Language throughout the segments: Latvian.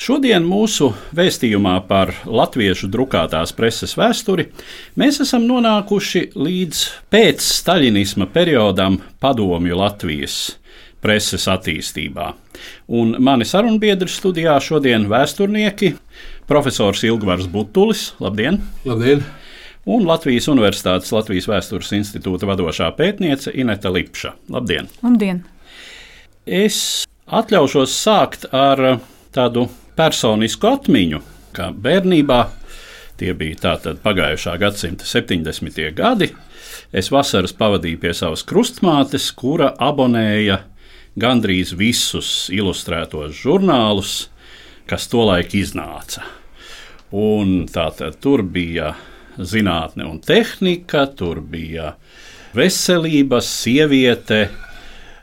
Šodien mūsu vēstījumā par latviešu drukātās preses vēsturi mēs esam nonākuši līdz pēcstaļinisma periodam padomju Latvijas preses attīstībā. Un mani sarunbiedri studijā šodien vēsturnieki profesors Ilgvars Butulis. Labdien! Labdien! Un Latvijas Universitātes Latvijas Vēstures institūta vadošā pētniece Ineta Lipša. Labdien! Labdien! Es atļaušos sākt ar tādu personisku atmiņu, kā bērnībā, tie bija tātad pagājušā gadsimta 70. gadi, es vasaras pavadīju pie savas krustmātes, kura abonēja gandrīz visus ilustrētos žurnālus, kas tolaik iznāca. Un tātad tur bija zinātne un tehnika, tur bija veselības, sieviete,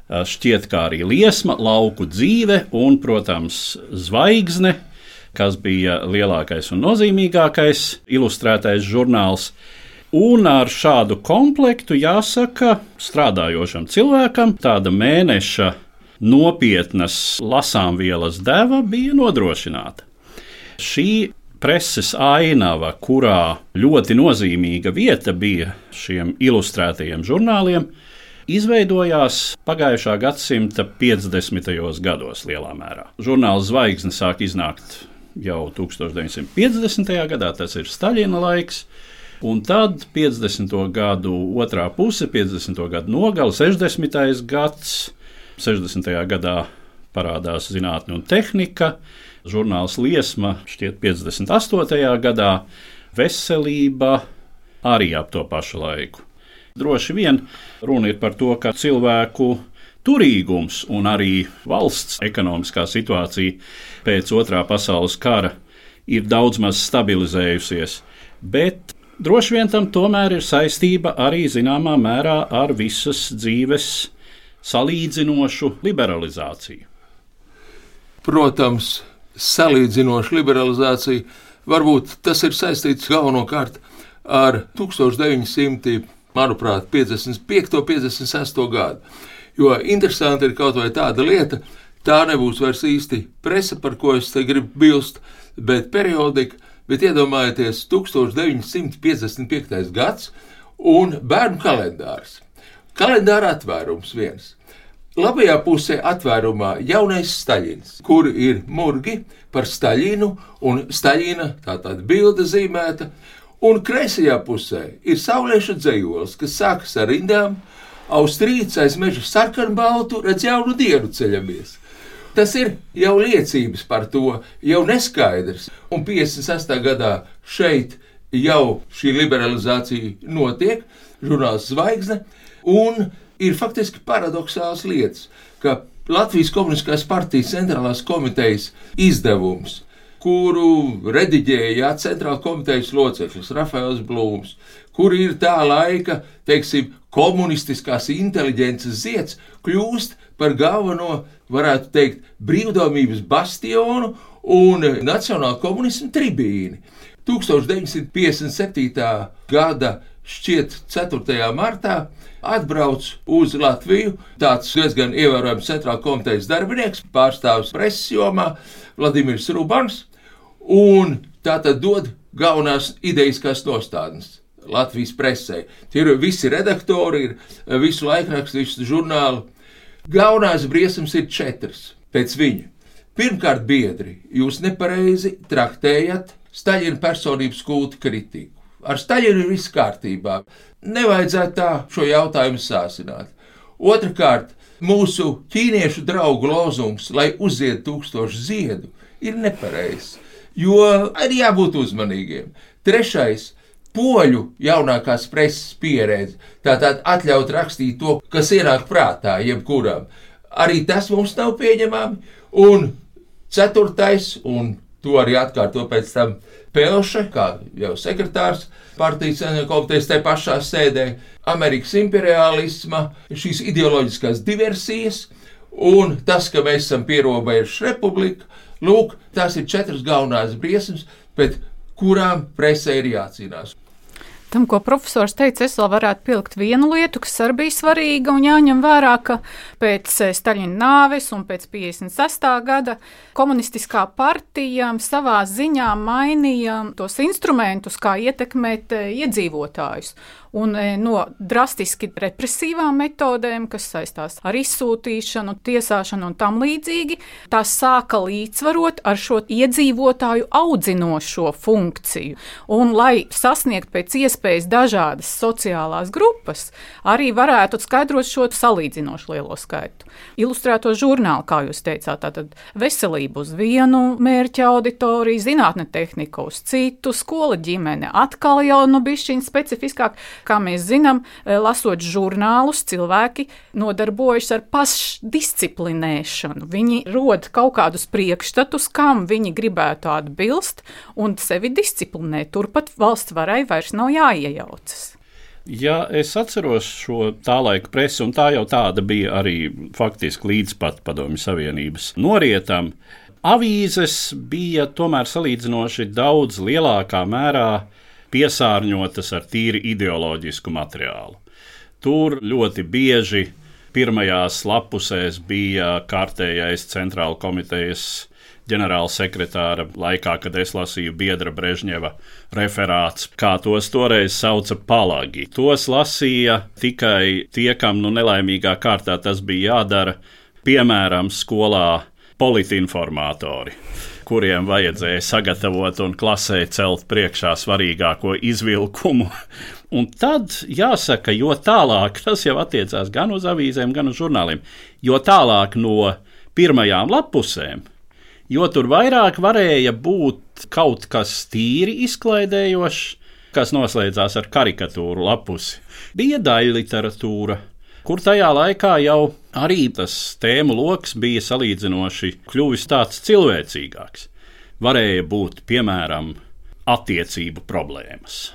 šķiet, kā arī liesma, lauku dzīve un, protams, zvaigzne, kas bija lielākais un nozīmīgākais ilustrētais žurnāls. Un ar šādu komplektu, jāsaka, strādājošam cilvēkam tāda mēneša nopietnas lasāmvielas deva bija nodrošināta. Šī preses ainava, kurā ļoti nozīmīga vieta bija šiem ilustrētajiem žurnāliem, izveidojās pagājušā gadsimta 50. gados lielā mērā. Žurnāls Zvaigzne sāk iznākt jau 1950. gadā, tas ir Staļina laiks. Un tad 50. gadu otrā puse, 50. gada nogale, 60. gads, 60. gadā parādās zinātne un tehnika, žurnāls Liesma šķiet 58. gadā, veselība arī ap to pašu laiku. Droši vien runa ir par to, ka cilvēku turīgums un arī valsts ekonomiskā situācija pēc otrā pasaules kara ir daudz maz stabilizējusies, bet droši vien tam tomēr ir saistība arī zināmā mērā ar visas dzīves salīdzinošu liberalizāciju. Protams, salīdzinoša liberalizācija varbūt tas ir saistīts galvenokārt ar 1900 manuprāt, 55. un 56. gadu. Jo interesanti ir kaut vai tāda lieta, tā nebūs vairs īsti presa, par ko es te gribu bilst, bet periodika. Bet iedomājieties, 1955. gads un bērnu kalendārs. Kalendāra atvērums viens. Labajā pusē atvērumā jaunais Staļins, kur ir murgi par Staļinu un Staļina tā tāda bilde zīmēta, un kreisajā pusē ir saulieša dzējols, kas sākas ar rindām, austrīts aiz meža sarkanbaltu, redz jaunu dienu ceļamies. Tas ir jau liecības par to, jau neskaidrs. Un 56. gadā šeit jau šī liberalizācija notiek, žurnāls Zvaigzne, un ir faktiski paradoxāls lietas, ka Latvijas Komunistiskās partijas centrālās komitejas izdevums kuru rediģēja centrāla komitejas loceklis Rafaels Blūms, kur ir tā laika, teiksim, komunistiskās inteliģences zieds, kļūst par galveno, varētu teikt, brīvdomības bastionu un nacionāla komunismu tribīni. 1957. gada šķiet 4. martā atbrauc uz Latviju tāds diezgan ievērojams centrāla komitejas darbinieks, pārstāvis preses jomā, Vladimirs Rubans, un tā tad dod galvenās idejas nostādnes. Latvijas presē. Tie ir visi redaktori, ir visu laikrakstu, visu žurnālu. Galvenās briesmas ir četras pēc viņa. Pirmkārt, biedri, jūs nepareizi traktējat Staļina personības kultu kritiku. Ar Staļinu ir viss kārtībā. Nevajadzētu tā šo jautājumu sāsināt. Otrakārt, mūsu ķīniešu draugu lozungs, lai uziet tūkstošu ziedu, ir nepareizs, jo arī jābūt uzmanīgiem. Trešais, poļu jaunākās preses pieredze, tātad atļaut rakstīt to, kas ienāk prātā, jebkuram. Arī tas mums nav pieņemami. Un ceturtais, un to arī atkārto pēc tam Pelša, kā jau sekretārs partijas komitejas te pašā sēdē, Amerikas imperialisma, šīs ideoloģiskās diversijas un tas, ka mēs esam pierobežu republika. Lūk, tās ir četras galvenās briesmas, pret kurām presē ir jācīnās. Tam, ko profesors teica, es vēl varētu pielikt vienu lietu, kas arī bija svarīga un jāņem vērā, ka pēc eh, Staļina nāves un pēc 56. gada komunistiskā partija savā ziņā mainīja tos instrumentus, kā ietekmēt eh, iedzīvotājus un e, no drastiski represīvām metodēm, kas saistās ar izsūtīšanu, tiesāšanu un tam līdzīgi, tās sāka līdzsvarot ar šo iedzīvotāju audzinošo funkciju. Un, lai sasniegtu pēc iespējas dažādas sociālās grupas, arī varētu skaidrot šo salīdzinoši lielo skaitu. Ilustrēto žurnālu, kā jūs teicāt, tātad veselību uz vienu mērķa auditoriju, zinātne tehnika uz citu, skola ģimene atkal jau nu bišķiņ specifiskāk. Kā mēs zinām, e, lasot žurnālus, cilvēki nodarbojas ar pašdisciplinēšanu. Viņi rod kaut kādus priekšstatus, kam viņi gribētu atbilst, un sevi disciplinē. Turpat valsts varai vairs nav jāiejaucas. Ja es atceros šo tā laika presi, un tā jau tāda bija arī faktiski līdz pat Padomju Savienības norietam, avīzes bija tomēr salīdzinoši daudz lielākā mērā piesārņotas ar tīri ideoloģisku materiālu. Tur ļoti bieži pirmajās lapusēs bija kārtējais centrāla komitejas ģenerāla sekretāra laikā, kad es lasīju Biedra Brežņeva referāts, kā tos toreiz sauca palagi. Tos lasīja tikai tie, kam nu nelaimīgā kārtā tas bija jādara, piemēram, skolā politinformatori kuriem vajadzēja sagatavot un klasē celt priekšā svarīgāko izvilkumu. Un tad jāsaka, jo tālāk tas jau attiecās gan uz avīzēm, gan uz žurnāliem, jo tālāk no pirmajām lapusēm, jo tur vairāk varēja būt kaut kas tīri izklaidējošs, kas noslēdzās ar karikatūru lapusi. Bija daļa literatūra, kur tajā laikā jau arī tas tēmu lokus bija salīdzinoši kļuvis tāds cilvēcīgāks. Varēja būt, piemēram, attiecību problēmas.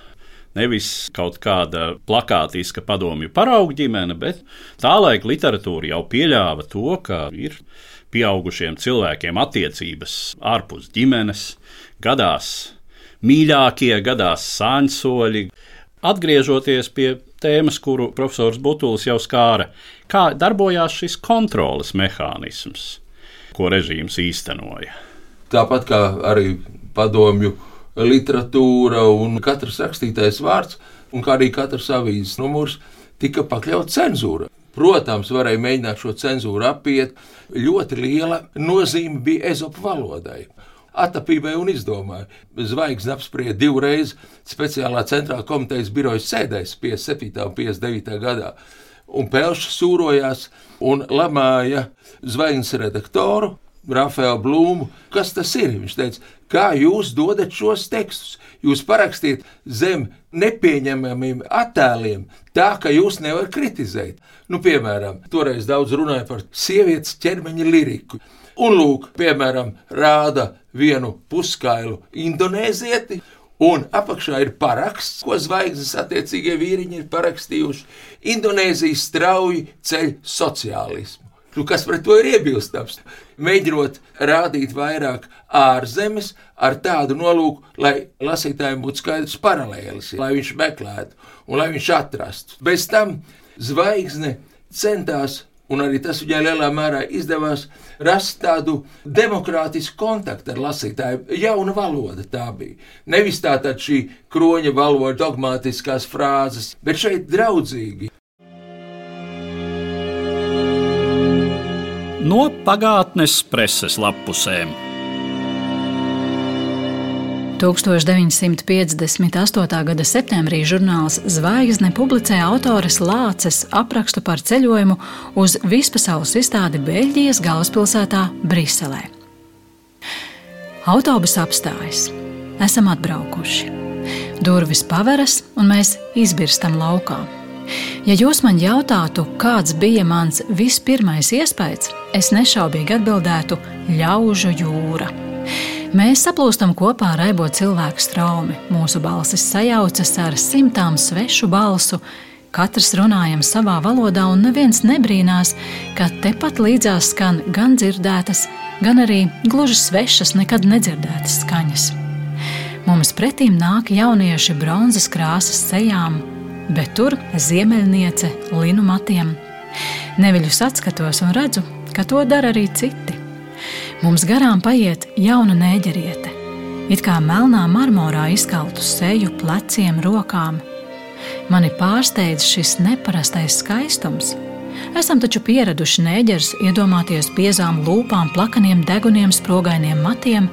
Nevis kaut kāda plakātiska padomju paraugu ģimene, bet tā laika literatūra jau pieļāva to, ka ir pieaugušiem cilvēkiem attiecības ārpus ģimenes, gadās mīļākie, gadās sāņsoļi. Atgriežoties pie tēmas, kuru profesors Butulis jau skāra, kā darbojās šis kontroles mehānisms, ko režīms īstenoja. Tāpat kā arī padomju literatūra un katrs rakstītais vārds, un kā arī katrs avīzes numurs tika pakļauts cenzūrai. Protams, varēja mēģināt šo cenzūru apiet. Ļoti liela nozīme bija ezopu valodai attapībai un izdomāja. Zvaigznes apsprieda divreiz speciālā centrālā komitejas birojas sēdēs 57. un 59. gadā. Un Pelšs sūrojās un lamāja zvaigznes redaktoru. Rafaelu Blūmu, kas tas ir? Viņš teica, kā jūs dodat šos tekstus? Jūs parakstiet zem nepieņemamiem attēliem, tā ka jūs nevarat kritizēt. Nu, piemēram, toreiz daudz runāja par sievietes ķermeņa liriku. Un, lūk, piemēram, rāda vienu puskailu indonēzieti, un apakšā ir paraksts, ko zvaigznes attiecīgie vīriņi ir parakstījuši. Indonēzija strauji ceļ sociālismu. Nu, kas pret to ir iebilstams? Mēģinot rādīt vairāk ārzemes ar tādu nolūku, lai lasītājiem būtu skaidrs paralēlis, lai viņš meklētu un lai viņš atrastu. Bez tam zvaigzne centās un arī tas viņai lielā mērā izdevās rast tādu demokrātisku kontaktu ar lasītāju. Jauna valoda tā bija. Nevis tā tad šī kroņa valoda, dogmatiskās frāzes, bet šeit draudzīgi. No pagātnes preses lapusēm. 1958. gada septembrī žurnāls Zvaigzne publicēja autores Lāces aprakstu par ceļojumu uz vispasaules izstādi Beļģijas galvaspilsētā Briselē. Autobus apstājas. Esam atbraukuši. Durvis paveras, un mēs izbirstam laukā. Ja jūs man jautātu, kāds bija mans vispirmais iespējas, es nešaubīgi atbildētu - ļaužu jūra. Mēs saplūstam kopā raibot cilvēku straumi, mūsu balsis sajaucas ar simtām svešu balsu, katrs runājam savā valodā, un neviens nebrīnās, ka tepat līdzās skan gan dzirdētas, gan arī gluži svešas, nekad nedzirdētas skaņas. Mums pretīm nāk jaunieši bronzas krāsas sejām, bet tur ziemeļniece linu matiem. Neviļus atskatos un redzu, ka to dara arī citi. Mums garām paiet jauna nēģeriete, it kā melnā marmorā izkaltu seju, pleciem, rokām. Mani pārsteidz šis neparastais skaistums. Esam taču pieraduši nēģers iedomāties biezām lūpām, plakaniem deguniem, sprogainiem matiem,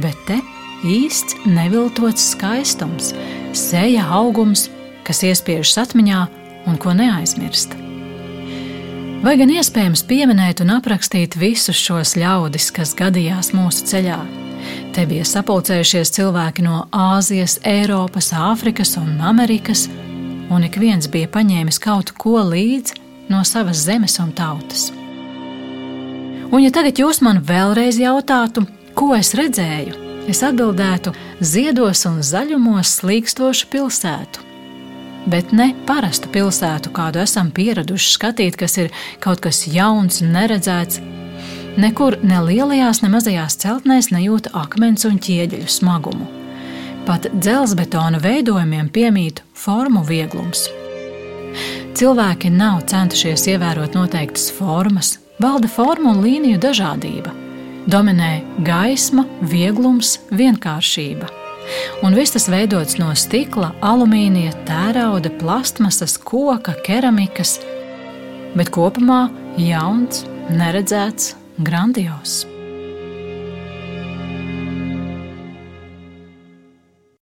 bet te īsts neviltots skaistums, seja augums, kas iespiežas atmiņā un ko neaizmirst. Vai gan iespējams pieminēt un aprakstīt visus šos ļaudis, kas gadījās mūsu ceļā? Te bija sapulcējušies cilvēki no Āzijas, Eiropas, Āfrikas un Amerikas, un ik viens bija paņēmis kaut ko līdzi no savas zemes un tautas. Un, ja tagad jūs man vēlreiz jautātu, ko es redzēju, es atbildētu: ziedos un zaļumos slīkstošu pilsētu bet ne parastu pilsētu, kādu esam pieraduši skatīt, kas ir kaut kas jauns un neredzēts. Nekur ne lielajās, ne mazajās celtnēs nejūta akmens un ķieģeļu smagumu. Pat dzelzbetona veidojumiem piemīt formu vieglums. Cilvēki nav centušies ievērot noteiktas formas, valda formu un līniju dažādība. Dominē gaisma, vieglums, vienkāršība. Un viss tas veidots no stikla, alumīnija, tērauda, plastmasas, koka, keramikas, bet kopumā jauns, neredzēts, grandios.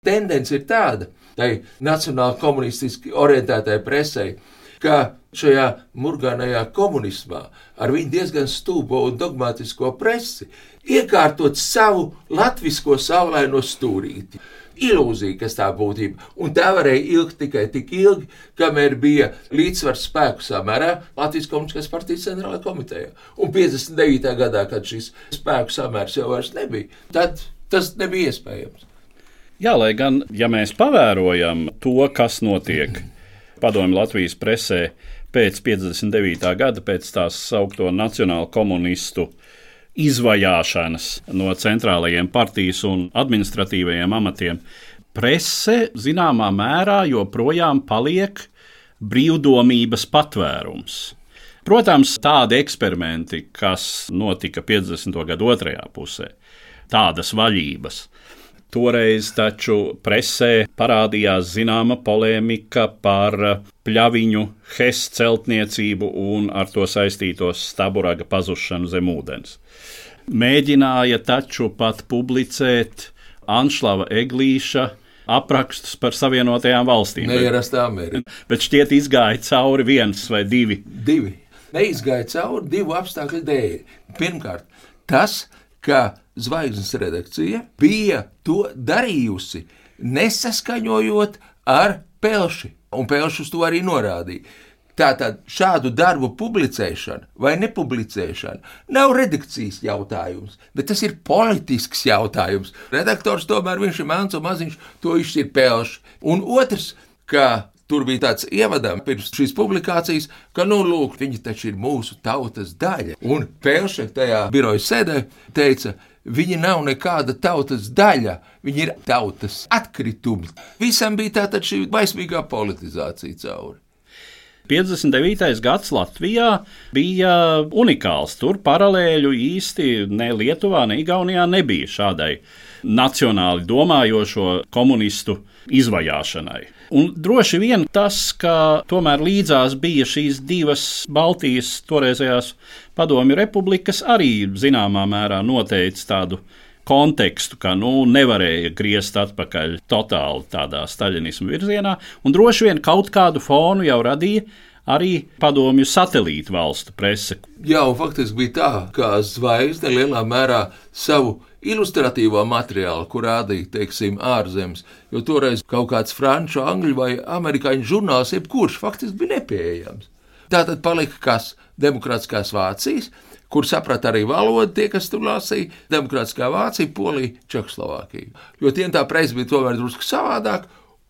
Tendence ir tāda, tai nacionāli komunistiski orientētai presei, ka šajā murgānajā komunismā ar viņu diezgan stūbo un dogmatisko presi iekārtot savu latviešu saulaino stūrīti. Ilūzija, kas tā būtība, un tā varēja ilgt tikai tik ilgi, kamēr bija līdzsvars spēku samērā Latvijas Komunistiskās partijas centrālajā komitejā. Un 59. gadā, kad šis spēku samērs jau vairs nebija, tad tas nebija iespējams. Jā, lai gan, ja mēs pavērojam to, kas notiek padomju Latvijas presē pēc 59. gada, pēc tās saukto nacionālu komunistu izvajāšanas no centrālajiem partijas un administratīvajiem amatiem, prese zināmā mērā joprojām paliek brīvdomības patvērums. Protams, tādi eksperimenti, kas notika 50. gadu otrajā pusē, tādas vaļības, Toreiz taču presē parādījās zināma polēmika par pļaviņu, hes celtniecību un ar to saistītos staburaga pazušanu zem ūdens. Mēģināja taču pat publicēt Anšlava Eglīša aprakstus par Savienotajām valstīm. Neierastā Amerikā. Bet šķiet, izgāja cauri viens vai divi. Divi. Neizgāja cauri divu apstākļu dēļ. Pirmkārt, tas, ka zvaigznes redakcija bija to darījusi, nesaskaņojot ar Pelši. Un Pelšs to arī norādīja. Tātad šādu darbu publicēšana vai nepublicēšana nav redakcijas jautājums, bet tas ir politisks jautājums. Redaktors tomēr viņš ir melns un maziņš, to izšķir Pelšs. Un otrs, ka Tur bija tāds ievadams pirms šīs publikācijas, ka, nu, lūk, viņi taču ir mūsu tautas daļa. Un Pelša tajā biroja sēdē teica, Viņi nav nekāda tautas daļa, viņi ir tautas atkritumi. Visam bija tāda šī baismīgā politizācija cauri. 59. gads Latvijā bija unikāls. Tur paralēļu īsti ne Lietuvā, ne Igaunijā nebija šādai nacionāli domājošo komunistu izvajāšanai. Un droši vien tas, ka tomēr līdzās bija šīs divas Baltijas toreizējās padomju republikas, arī zināmā mērā noteica tādu kontekstu, ka nu, nevarēja griezt atpakaļ totāli tādā staļinismu virzienā, un droši vien kaut kādu fonu jau radīja arī padomju satelītu valstu prese. Jā, un faktiski bija tā, ka zvaigzne lielā mērā savu ilustratīvo materiālu, kur rādīja, teiksim, ārzemes, jo toreiz kaut kāds franču, angļu vai amerikāņu žurnāls, jebkurš faktiski bija nepieejams. Tā tad palika kas demokrātiskās Vācijas, kur saprata arī valodu, tie, kas tur lasīja, Demokrātiskā Vācija, Polija, Čehoslovākija. Jo tiem tā presa bija tomēr drusku savādāk,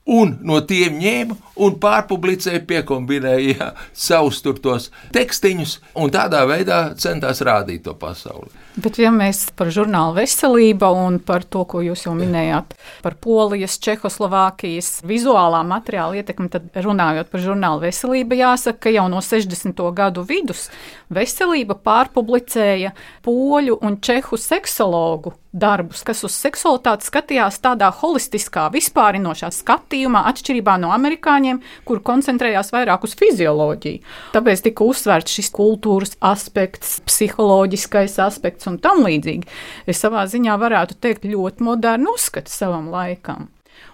un no tiem ņēma un pārpublicēja, piekombinēja savus tur tos tekstiņus, un tādā veidā centās rādīt to pasauli. Bet, ja mēs par žurnālu veselība un par to, ko jūs jau minējāt, par Polijas, Čehoslovākijas vizuālā materiāla ietekmi, tad runājot par žurnālu veselību, jāsaka, ka jau no 60. gadu vidus veselība pārpublicēja poļu un čehu seksologu darbus, kas uz seksualitāti skatījās tādā holistiskā, vispārinošā skatījumā, atšķirībā no amerikāņiem, kur koncentrējās vairāk uz fizioloģiju. Tāpēc tika uzsvērts šis kultūras aspekts, psiholoģiskais aspekts un tam līdzīgi. Es savā ziņā varētu teikt ļoti modernu uzskatu savam laikam.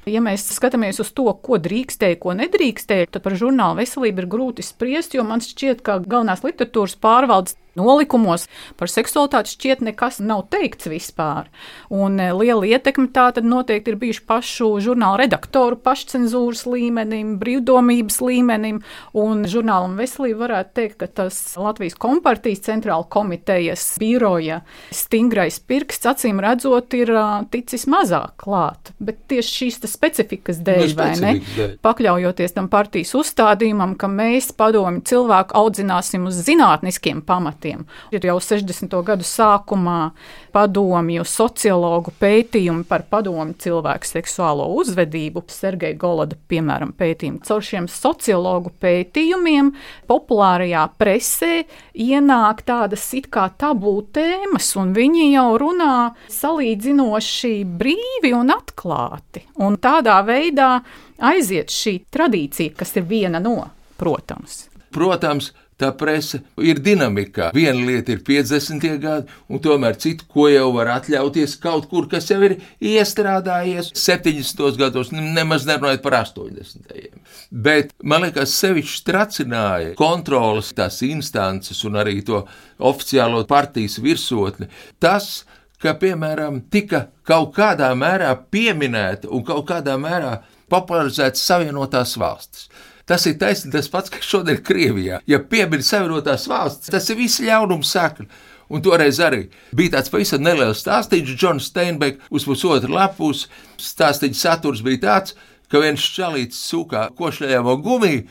Ja mēs skatāmies uz to, ko drīkstēja, ko nedrīkstēja, tad par žurnālu veselību ir grūti spriest, jo man šķiet, ka galvenās literatūras pārvaldes nolikumos par seksualitāti šķiet nekas nav teikts vispār. Un e, liela ietekme tā tad noteikti ir bijuši pašu žurnāla redaktoru pašcensūras līmenim, brīvdomības līmenim, un žurnālam veselība varētu teikt, ka tas Latvijas kompartijas centrāla komitejas biroja stingrais pirksts, acīm redzot, ir ticis mazāk klāt. Bet tieši šīs specifikas dēļ, vai ne? Dēļ. Pakļaujoties tam partijas uzstādījumam, ka mēs padomju cilvēku audzināsim uz zinātniskiem pamatiem faktiem. Ir jau 60. gadu sākumā padomju sociologu pētījumi par padomju cilvēku seksuālo uzvedību. Sergeja Golada, piemēram, pētījumi. Caur šiem sociologu pētījumiem populārajā presē ienāk tādas it kā tabū tēmas, un viņi jau runā salīdzinoši brīvi un atklāti. Un tādā veidā aiziet šī tradīcija, kas ir viena no, protams. Protams, tā presa ir dinamikā. Viena lieta ir 50. gadi, un tomēr citu, ko jau var atļauties kaut kur, kas jau ir iestrādājies 70. gados, nemaz nerunājot par 80. Bet man liekas, sevišķi tracināja kontrolas tās instances un arī to oficiālo partijas virsotni. Tas, ka, piemēram, tika kaut kādā mērā pieminēta un kaut kādā mērā popularizēta Savienotās valstis. Tas ir taisnība tas pats, kas šodien Krievijā. Ja piemin Savienotās valsts, tas ir viss ļaunums sakna. Un toreiz arī bija tāds pavisam neliels stāstījums, Džons Steinbecks uz pusotru lapus. Stāstījuma saturs bija tāds, ka viens čalīts sūkā košļājamo gumiju,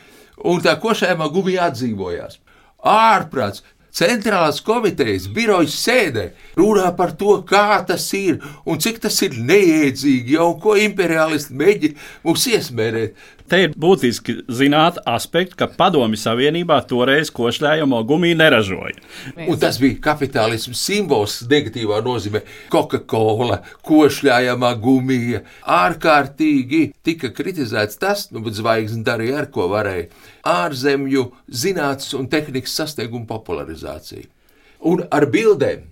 un tā košļājamā gumija atdzīvojās. Ārprāts, centrālās komitejas birojas sēdē runā par to, kā tas ir un cik tas ir neiedzīgi, jau ko imperialisti mēģina mums iesmērēt. Te ir būtiski zināt aspektu, ka Padomju Savienībā toreiz košļājamo gumiju neražoja. Un tas bija kapitālisma simbols negatīvā nozīmē. Coca-Cola, košļājamā gumija. Ārkārtīgi tika kritizēts tas, nu, bet zvaigznes darīja ar ko varēja. Ārzemju zinātnes un tehnikas sasniegumu popularizācija. Un ar bildēm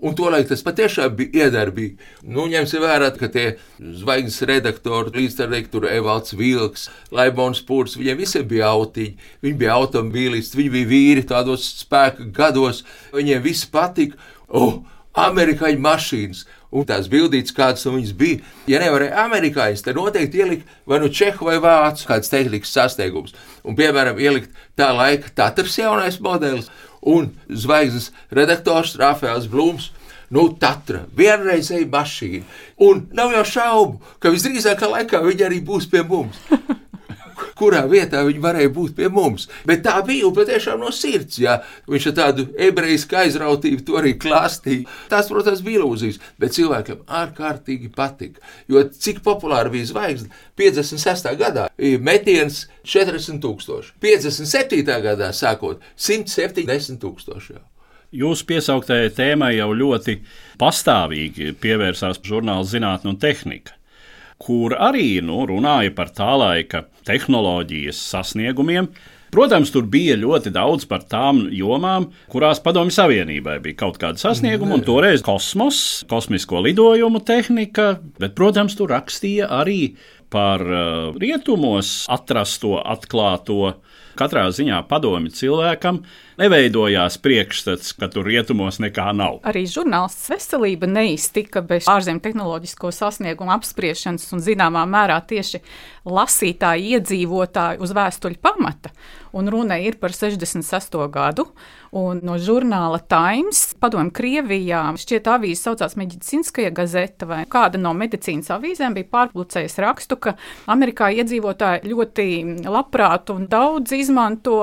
Un tolaik tas patiešām bija iedarbīgi. Nu, ņemsim vērā, ka tie zvaigznes redaktori, līdzstrādnieki, Evalds Vilks, Laimons Pūrs, viņiem visiem bija autiņi. Viņi bija automobīlisti, viņi bija vīri tādos spēka gados, viņiem viss patika. Oh, amerikāņu mašīnas. Un tās bildītas, kādas no viņas bija, ja nevarēja amerikāņus, tad noteikti ielikt vai nu čehu vai vācu kāds tehnikas sasniegums. Un, piemēram, ielikt tā laika Tatars jaunais modelis un zvaigznes redaktors Rafaels Blūms. Nu, Tatra, vienreizēja mašīna. Un nav jau šaubu, ka visdrīzākā laikā viņi arī būs pie mums. Kurā vietā viņi varēja būt pie mums. Bet tā bija patiešām no sirds. Jā. Viņš ar tādu ebrejiski aizrautību to arī klāstīja. Tās, protams, bija ilūzijas, bet cilvēkam ārkārtīgi patika. Jo cik populāra bija zvaigzne 56. gadā, metiens 40,000, 57. gadā sākot 170,000. Jūsu piesauktajai tēmai jau ļoti pastāvīgi pievērsās žurnāla zinātne un tehnika kur arī nu, runāja par tā laika tehnoloģijas sasniegumiem, Protams, tur bija ļoti daudz par tām jomām, kurās Padomju Savienībai bija kaut kāda sasnieguma, un toreiz kosmos, kosmisko lidojumu tehnika, bet, protams, tur rakstīja arī par uh, rietumos atrasto, atklāto. Katrā ziņā padomi cilvēkam neveidojās priekšstats, ka tur rietumos nekā nav. Arī žurnālists veselība neiztika bez ārzemju tehnoloģisko sasniegumu apspriešanas un zināmā mērā tieši lasītāju iedzīvotāju uz vēstuļu pamata. Un runa ir par 66. gadu, no žurnāla Times, padomju Krievijā, šķiet avīze saucās Medicīniskajā gazeta vai kāda no medicīnas avīzēm bija pārpublicējusi rakstu, ka Amerikā iedzīvotāji ļoti labprāt un daudz izmanto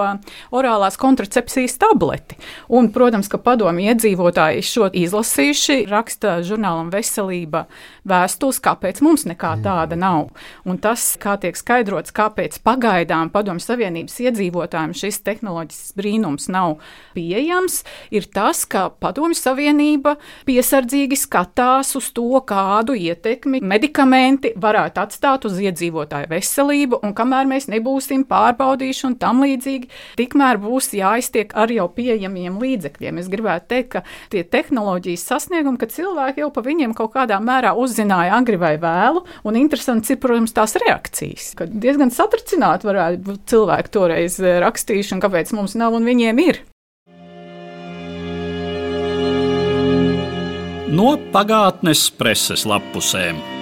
orālās kontracepcijas tableti. Un, protams, ka padomju iedzīvotāji šo izlasījuši, raksta žurnālam Veselība vēstules, kāpēc mums nekā tāda nav. Un tas, kā tiek skaidrots, kāpēc pagaidām padomju Savienības iedzīvotāji iedzīvotājiem šis tehnoloģisks brīnums nav pieejams, ir tas, ka Padomju Savienība piesardzīgi skatās uz to, kādu ietekmi medikamenti varētu atstāt uz iedzīvotāju veselību, un kamēr mēs nebūsim pārbaudījuši un tam līdzīgi, tikmēr būs jāiztiek ar jau pieejamiem līdzekļiem. Es gribētu teikt, ka tie tehnoloģijas sasniegumi, ka cilvēki jau pa viņiem kaut kādā mērā uzzināja agri vai vēlu, un interesants ir, protams, tās reakcijas. Kad diezgan satricināti varētu būt cilvēki toreiz rakstījuši un kāpēc mums nav un viņiem ir. No pagātnes preses lapusēm.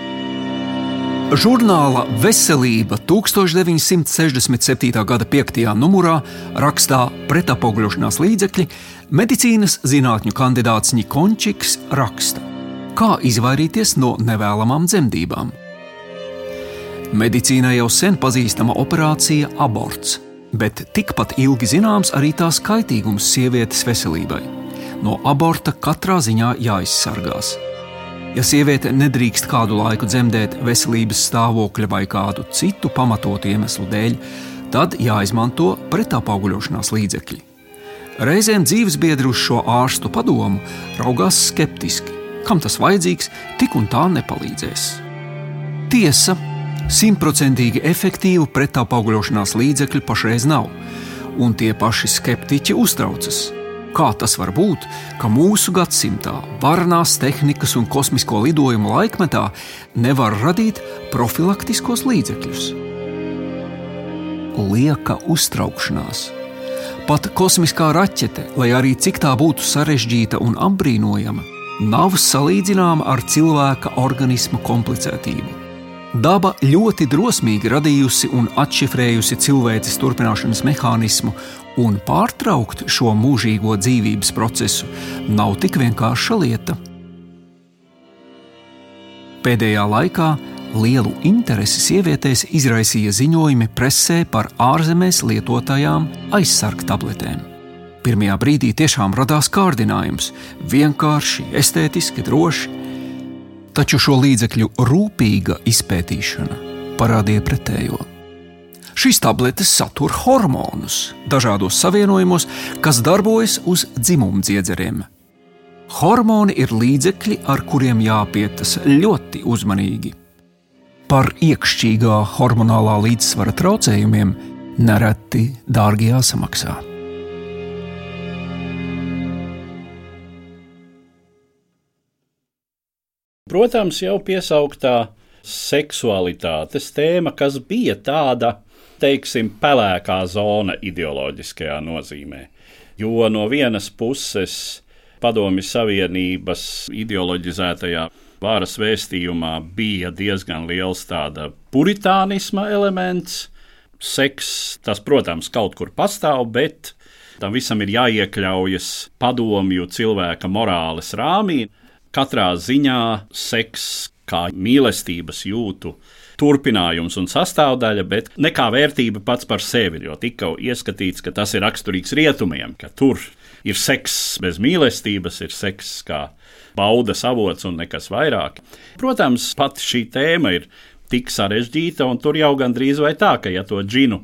Žurnāla Veselība 1967. gada 5. numurā rakstā pretapogļošanās līdzekļi medicīnas zinātņu kandidāts Nikončiks raksta, kā izvairīties no nevēlamām dzemdībām. Medicīnai jau sen pazīstama operācija aborts bet tikpat ilgi zināms arī tās kaitīgums sievietes veselībai. No aborta katrā ziņā jāizsargās. Ja sieviete nedrīkst kādu laiku dzemdēt veselības stāvokļa vai kādu citu pamatotu iemeslu dēļ, tad jāizmanto pretāpauguļošanās līdzekļi. Reizēm dzīvesbiedri uz šo ārstu padomu raugās skeptiski, kam tas vajadzīgs, tik un tā nepalīdzēs. Tiesa, Simtprocentīgi efektīvu pretāpauguļošanās līdzekļu pašreiz nav, un tie paši skeptiķi uztraucas. Kā tas var būt, ka mūsu gadsimtā, varanās tehnikas un kosmisko lidojumu laikmetā nevar radīt profilaktiskos līdzekļus? Lieka uztraukšanās. Pat kosmiskā raķete, lai arī cik tā būtu sarežģīta un apbrīnojama, nav salīdzināma ar cilvēka organisma komplicētību. Daba ļoti drosmīgi radījusi un atšifrējusi cilvēces turpināšanas mehānismu, un pārtraukt šo mūžīgo dzīvības procesu nav tik vienkārša lieta. Pēdējā laikā lielu interesi sievietēs izraisīja ziņojumi presē par ārzemēs lietotajām aizsargtabletēm. Pirmajā brīdī tiešām radās kārdinājums - vienkārši, estētiski, droši taču šo līdzekļu rūpīga izpētīšana parādīja pretējo. Šīs tabletes satur hormonus dažādos savienojumos, kas darbojas uz dzimumdziedzeriem. Hormoni ir līdzekļi, ar kuriem jāpietas ļoti uzmanīgi. Par iekšķīgā hormonālā līdzsvara traucējumiem nereti dārgi jāsamaksā. Protams, jau piesauktā seksualitātes tēma, kas bija tāda, teiksim, pelēkā zona ideoloģiskajā nozīmē. Jo no vienas puses Padomju Savienības ideoloģizētajā varas vēstījumā bija diezgan liels tāda puritānisma elements. Seks, tas, protams, kaut kur pastāv, bet tam visam ir jāiekļaujas padomju cilvēka morāles rāmī. Katrā ziņā seks kā mīlestības jūtu turpinājums un sastāvdaļa, bet ne kā vērtība pats par sevi. Jo tika ieskatīts, ka tas ir raksturīgs rietumiem, ka tur ir seks bez mīlestības, ir seks kā baudas avots un nekas vairāk. Protams, pat šī tēma ir tik sarežģīta, un tur jau gandrīz vai tā, ka ja to džinu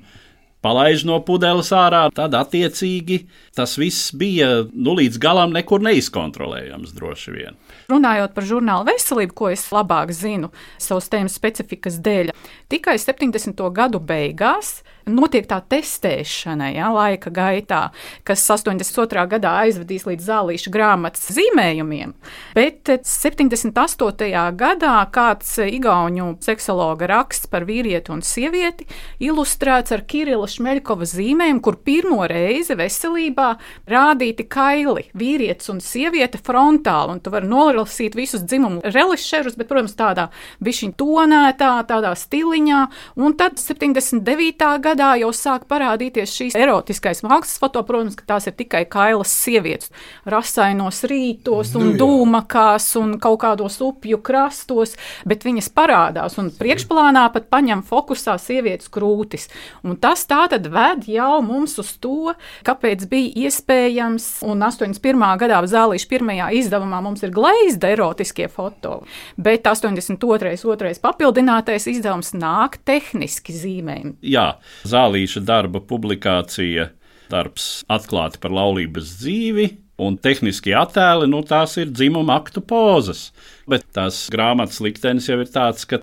palaiž no pudeles ārā, tad attiecīgi tas viss bija nu, līdz galam nekur neizkontrolējams droši vien. Runājot par žurnālu veselību, ko es labāk zinu savas tēmas specifikas dēļ, tikai 70. gadu beigās notiek tā testēšana ja, laika gaitā, kas 82. gadā aizvedīs līdz zālīšu grāmatas zīmējumiem. Bet 78. gadā kāds igauņu seksologa raksts par vīrieti un sievieti ilustrēts ar Kirila Šmeļkova zīmējumu, kur pirmo reizi veselībā rādīti kaili vīrietis un sieviete frontāli, un tu vari nolasīt visus dzimumu relišerus, bet, protams, tādā bišķiņ tonētā, tādā stiliņā, un tad 79. gadā gadā jau sāk parādīties šīs erotiskais mākslas foto, protams, ka tās ir tikai kailas sievietes, rasainos rītos un nu, dūmakās un kaut kādos upju krastos, bet viņas parādās un priekšplānā pat paņem fokusā sievietes krūtis. Un tas tā tad ved jau mums uz to, kāpēc bija iespējams, un 81. gadā zālīšu pirmajā izdevumā mums ir gleizda erotiskie foto, bet 82. otrais papildinātais izdevums nāk tehniski zīmējumi. Jā, Zālīša darba publikācija, darbs atklāti par laulības dzīvi. Un tehniski attēli, nu, tās ir dzimuma aktu pozas. Bet tās grāmatas liktenis jau ir tāds, ka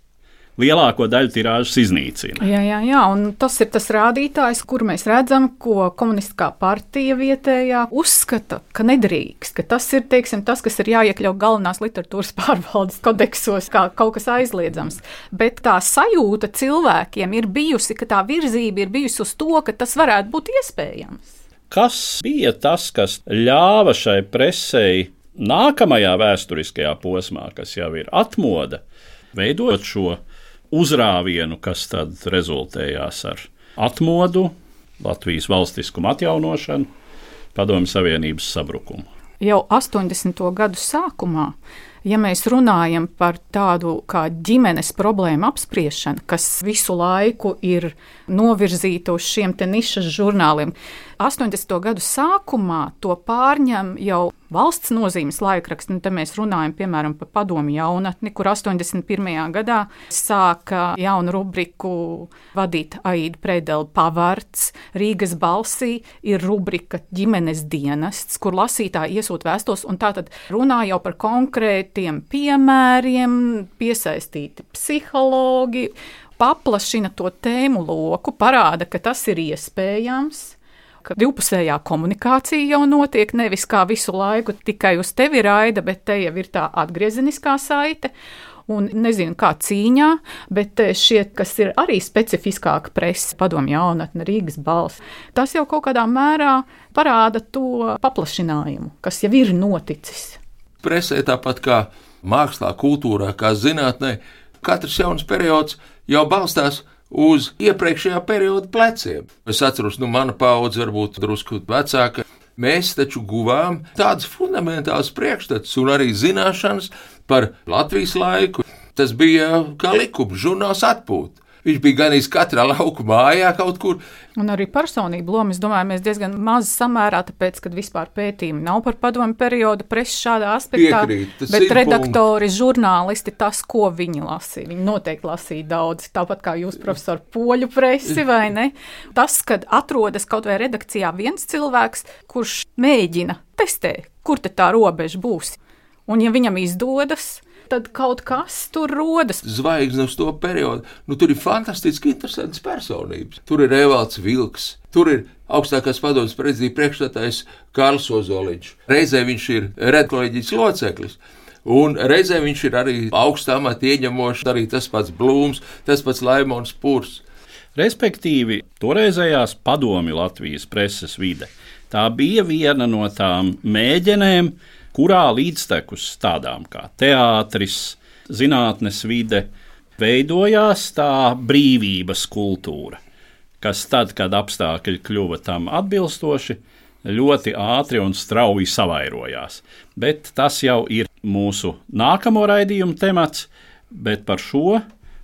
lielāko daļu tirāžas iznīcina. Jā, jā, jā, un tas ir tas rādītājs, kur mēs redzam, ko komunistiskā partija vietējā uzskata, ka nedrīkst, ka tas ir teiksim, tas, kas ir jāiekļaut galvenās literatūras pārvaldes kodeksos, kā kaut kas aizliedzams. Bet tā sajūta cilvēkiem ir bijusi, ka tā virzība ir bijusi uz to, ka tas varētu būt iespējams. Kas bija tas, kas ļāva šai presei nākamajā vēsturiskajā posmā, kas jau ir atmoda, veidot šo uzrāvienu, kas tad rezultējās ar atmodu, Latvijas valstiskumu atjaunošanu, Padomju Savienības sabrukumu. Jau 80. gadu sākumā ja mēs runājam par tādu kā ģimenes problēmu apspriešanu, kas visu laiku ir novirzīta uz šiem nišas žurnāliem, 80. gadu sākumā to pārņem jau valsts nozīmes laikraksts. Nu, te mēs runājam piemēram par padomu jaunatni, kur 81. gadā sāka jaunu rubriku vadīt Aida Predela pavarts. Rīgas balsī ir rubrika ģimenes dienests, kur lasītāji iesūt vēstos, un tā tad runā jau par konkrētiem piemēriem, piesaistīti psihologi, paplašina to tēmu loku, parāda, ka tas ir iespējams ka divpusējā komunikācija jau notiek, nevis kā visu laiku tikai uz tevi raida, bet te jau ir tā atgriezeniskā saite. Un nezinu, kā cīņā, bet šie, kas ir arī specifiskāka presa, padomju jaunatne, Rīgas balss, tas jau kaut kādā mērā parāda to paplašinājumu, kas jau ir noticis. Presē tāpat kā mākslā, kultūrā, kā zinātnē, katrs jauns periods jau balstās uz uz iepriekšējā perioda pleciem. Es atceros, nu, mana paudze varbūt drusku vecāka. Mēs taču guvām tādas fundamentālas priekšstats un arī zināšanas par Latvijas laiku. Tas bija kā likums, žurnāls atpūta. Viņš bija gan iz katrā lauku mājā kaut kur. Un arī personību lomu, es domāju, mēs diezgan maz samērā, tāpēc, ka vispār pētījumi nav par padomu periodu presi šādā aspektā. Piekrīt, bet redaktori, punkti. žurnālisti, tas, ko viņi lasīja, viņi noteikti lasīja daudz, tāpat kā jūs, profesor, poļu presi vai ne. Tas, kad atrodas kaut vai redakcijā viens cilvēks, kurš mēģina testēt, kur tā robeža būs. Un, ja viņam izdodas, tad kaut kas tur rodas. Zvaigznes uz to periodu. Nu, tur ir fantastiski interesants personības. Tur ir Evalds Vilks, tur ir augstākās padomus prezidija priekšstādājs Kārls Ozoliņš. Reizē viņš ir redkolēģijas loceklis. Un reizē viņš ir arī augstā amatā ieņemošs, arī tas pats Blūms, tas pats Laimons Pūrs. Respektīvi, toreizējās padomi Latvijas preses vide. Tā bija viena no tām mēģinēm, kurā līdztekus tādām kā teātris, zinātnes vide, veidojās tā brīvības kultūra, kas tad, kad apstākļi kļuva tam atbilstoši, ļoti ātri un strauji savairojās. Bet tas jau ir mūsu nākamo raidījumu temats, bet par šo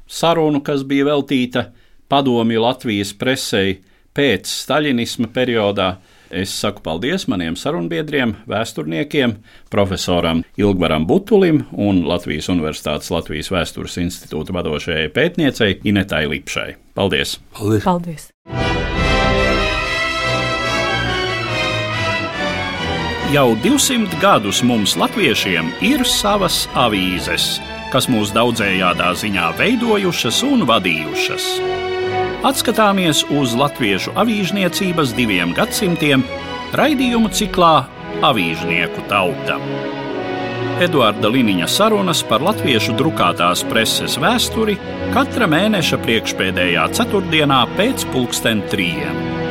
sarunu, kas bija veltīta padomju Latvijas presei pēc staļinisma periodā, Es saku paldies maniem sarunbiedriem, vēsturniekiem, profesoram Ilgvaram Butulim un Latvijas Universitātes Latvijas Vēstures institūta vadošajai pētniecei Inetai Lipšai. Paldies! Paldies! paldies. Jau 200 gadus mums, latviešiem, ir savas avīzes, kas mūs daudzējādā ziņā veidojušas un vadījušas. Atskatāmies uz latviešu avīžniecības diviem gadsimtiem raidījumu ciklā Avīžnieku tauta. Eduarda Liniņa sarunas par latviešu drukātās preses vēsturi katra mēneša priekšpēdējā ceturtdienā pēc pulksten trījiem.